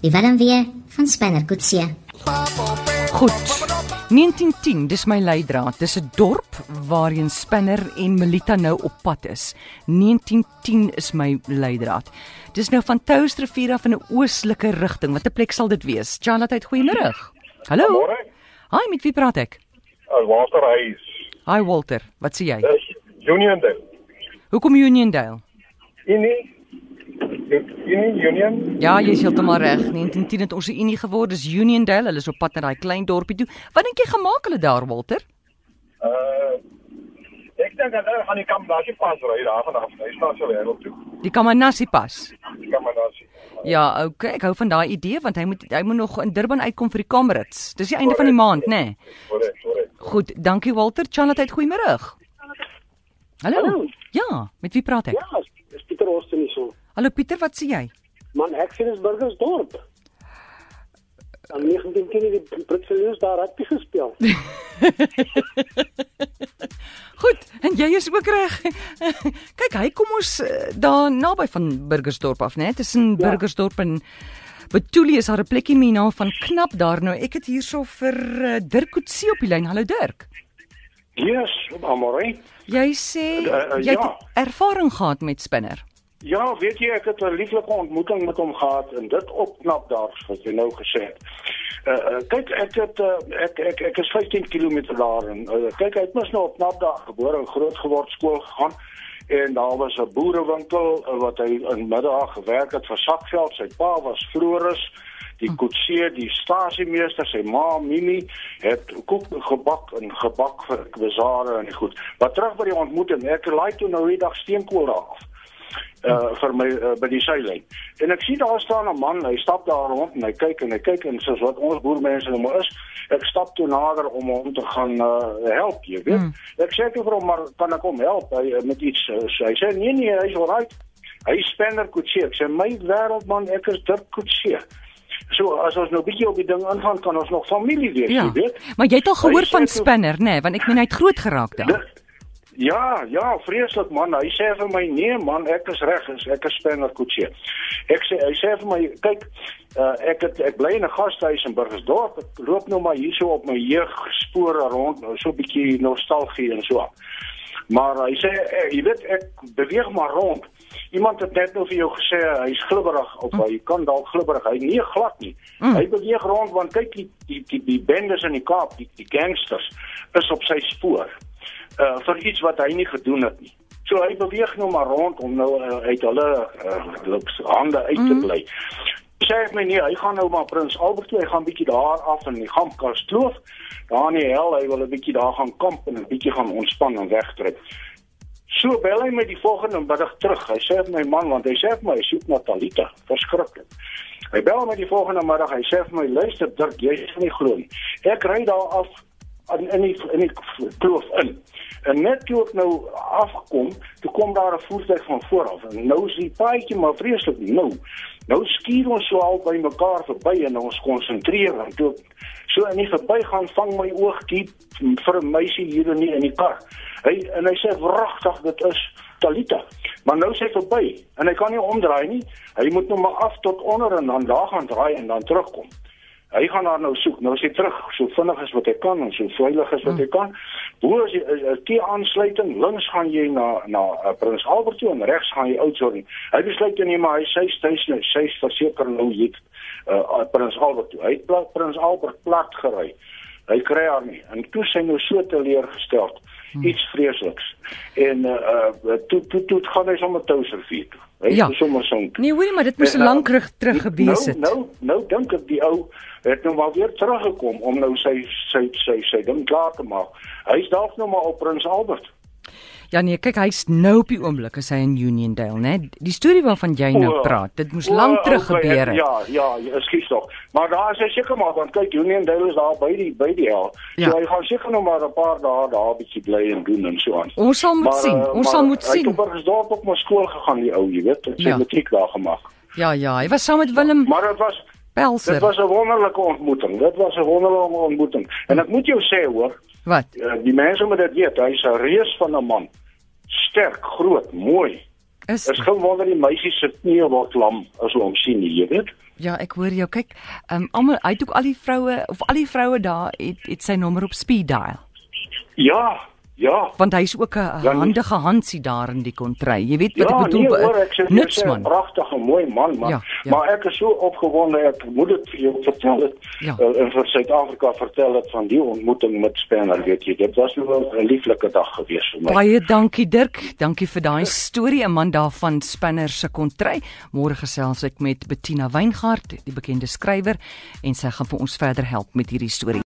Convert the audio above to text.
Die Willem weer van Spanner Kutsie. Goed. 1910, dis my leidraad. Dis 'n dorp waarheen Spinner en Melita nou op pad is. 1910 is my leidraad. Dis nou van Touwsrivier af in 'n oostelike rigting. Watter plek sal dit wees? Charlotte, goeiemôre. Hallo. Môre. Hi, met wie praat ek? Uh, Walter Hayes. Hi Walter, wat sê jy? Dis Uniondale. Hoekom Uniondale? Unie. Unie Union. Ja, jy is heeltemal reg. 1910 het ons 'n unie geword. Dis Uniondale. Hulle is op pad na daai klein dorpie toe. Wat dink jy gemaak hulle daar, Walter? Uh ek dink dat hulle gaan die Kambashi pas ry daar vanaf. Hy staan so wêreld toe. Die Kamanassi pas. Die Kambashi. Ja, okay, ek hou van daai idee want hy moet hy moet nog in Durban uitkom vir die Kamerads. Dis die einde van die maand, nê? Nee. Goed, dankie Walter. Charlotte, goeiemôre. Hallo. Hallo. Ja, met wie praat ek? Ja, dis Pieter Oosten hier so. Hallo Pieter, wat sê jy? Man, ek sien dis Burgersdorp. Dan 19 keer die Britse leeu's daar rugby gespeel. Goed, en jy is ook reg. Kyk, hy kom ons eh, daar naby van Burgersdorp af, né? Tussen Ja. Burgersdorp en Betulie is daar 'n plekkie met die naam van Knap daar nou. Ek het hierso vir uh, Dirk Coetzee op die lyn. Hallo Dirk. Yes, Amore. Jy sê Uh, uh, jy het ja. ervaring gehad met spinner. Ja, weet jy, ek het 'n lieflike ontmoeting met hom gehad en dit opknap daar wat jy nou gesê het. Uh, uh kyk, ek het uh, ek, ek ek is 15 km daar en uh, kyk, het mos nou op knap daar gebore en groot geword skool gegaan en daar was 'n boerewinkel uh, wat hy in middag gewerk het vir Sakveld. Sy pa was Floris die koetsier, die stasiemeester, sy ma Mimi het koek gebak en gebak vir besare en goed. Maar terug by die ontmoeting, ek laai toe nou die dag steenkool daar af uh vir my uh, by die seilyn. En ek sien daar staan 'n man, hy stap daar rond en hy kyk en hy kyk en soos wat ons boermense nou maar is, ek stap toe nader om hom te gaan uh help, jy weet. Mm. Ek sê toe vir hom maar kan ek hom help hy, uh, met iets? Uh, so hy sê nee nee, hy's alright. Hy is spanner koetsier. Ek sê my wêreldman, ek is Dirk koetsier. So as ons nou bietjie op die ding aangaan, kan ons nog familie wees, Ja. jy weet. Maar jy het al gehoor Hy van spinner, nê? Nee, want ek meen hy het groot geraak daar. Ja, ja, vreeslik man. Hy sê vir my nee man, ek is reg, ek is spanner koetsier. Ek sê hy sê vir my, kyk, uh, ek het ek bly in 'n gastehuis in Burgersdorp. Ek loop nou maar hierso op my jeugspore rond, nou so 'n bietjie nostalgie en so. Maar hy sê eh, jy weet ek beweeg maar rond. Iemand het net nou vir jou gesê hy's glibberig of hy kan dalk glibberig. Hy nee glad nie. Mm. Hy beweeg rond want kyk die die die, die bendes in die Kaap, die, die gangsters is op sy spoor uh vir iets wat hy nie gedoen het nie. So hy beweeg nou maar rond om nou uh, uit hulle uh, hande uit te bly. Sê ek my nee, hy gaan nou maar Prins Albert toe, hy gaan bietjie daar af in die Gampkas kloof. Daar in die hel, hy wil 'n bietjie daar gaan kamp en 'n bietjie gaan ontspan en wegtrek. So bel hy my die volgende middag terug. Hy sê vir my man want hy sê vir my hy soek na Talita. Verskriklik. Hy bel my die volgende middag. Hy sê vir my luister Dirk, jy is nie glo nie. Ek ry daar af in in die in die kloof in. En net toe ek nou afkom, toe kom daar 'n voertuig van voor af. En nou is die paadjie maar vreeslik nou. Nou skuur ons so al by mekaar verby en ons konsentreer en toe so in die verbygaan vang my oog diep vir 'n meisie hier in die, in die kar. Hy en hy sê wragtig dit is Talita. Maar nou sê hy verby en hy kan nie omdraai nie. Hy moet nou maar af tot onder en dan daar gaan draai en dan terugkom. Hy gaan haar nou soek. Nou hy terug so vinnig as wat hy kan en so veilig as wat hy kan. Bo die is- is die aansluiting, links gaan jy na na uh, Prins Albert toe en regs gaan jy Oudtshoorn. Hy besluit nie maar hy sê nou, sê verseker nou hier uh, Prins Albert toe. Hy het Prins Albert plat gery. Hy kry haar nie. En toe sy nou so teleurgestel. Iets vreesliks. En uh, uh toe toe toe gaan hy sommer Touwsrivier toe. Hy Ja. is sommer so Nee, hoorie, maar dit moes En, lank uh, terug terug gewees het. Nou, nou, nou dink ek die ou het nou maar weer teruggekom om nou sy sy sy sy ding klaar te maak. Hy's dalk nou maar op Prins Albert. Ja nee, kyk, hy's nou op die oomblik as hy in Uniondale, né? Die storie waarvan jy nou praat, dit moes o, lank terug okay, gebeur het. Ja, ja, ja, ekskuus tog. Maar daar is hy seker maar want kyk Uniondale is daar by die by die hel. Ja. So hy gaan seker nog maar 'n paar dae daar 'n bietjie bly en doen en so aan. Ons sal moet sien. eh, Ons sal moet Hy het sien. op Burgersdorp op my skool gegaan die ou, jy weet, het sy Ja. matriek daar gemaak. Ja, ja, hy was saam met Willem Maar dit was Pelser. dit was 'n wonderlike ontmoeting. Dit was 'n wonderlike ontmoeting. En ek moet jou sê hoor, Wat? Uh, die mense moet dit weet, hy's 'n reus van 'n man. Sterk, groot, mooi. Is Is geen wonder die meisie se knie word lam as hulle hom sien, jy weet. Ja, ek hoor jou. Kyk, ehm um, almal hy het ook al die vroue of al die vroue daar het het sy nommer op speed dial. Ja, ja. Want hy's ook 'n Ja, nee. handige Hansie daar in die kontry. Jy weet wat Ja, ek bedoel? nee, hoor, ek sê Niks jy's 'n man. pragtige mooi man, maar Ja, ja. maar ek is so opgewonde ek moet dit vir jou vertel het. Ja. Uh, en vir Suid-Afrika vertel het van die ontmoeting met Spanner, weet jy. Dit was nou wel 'n lieflike dag gewees vir my. Baie dankie Dirk. Dankie vir daai storie, 'n man daarvan Spinner se kontry. Môre gesels ek met Bettina Weingart, die bekende skrywer, en sy gaan vir ons verder help met hierdie storie.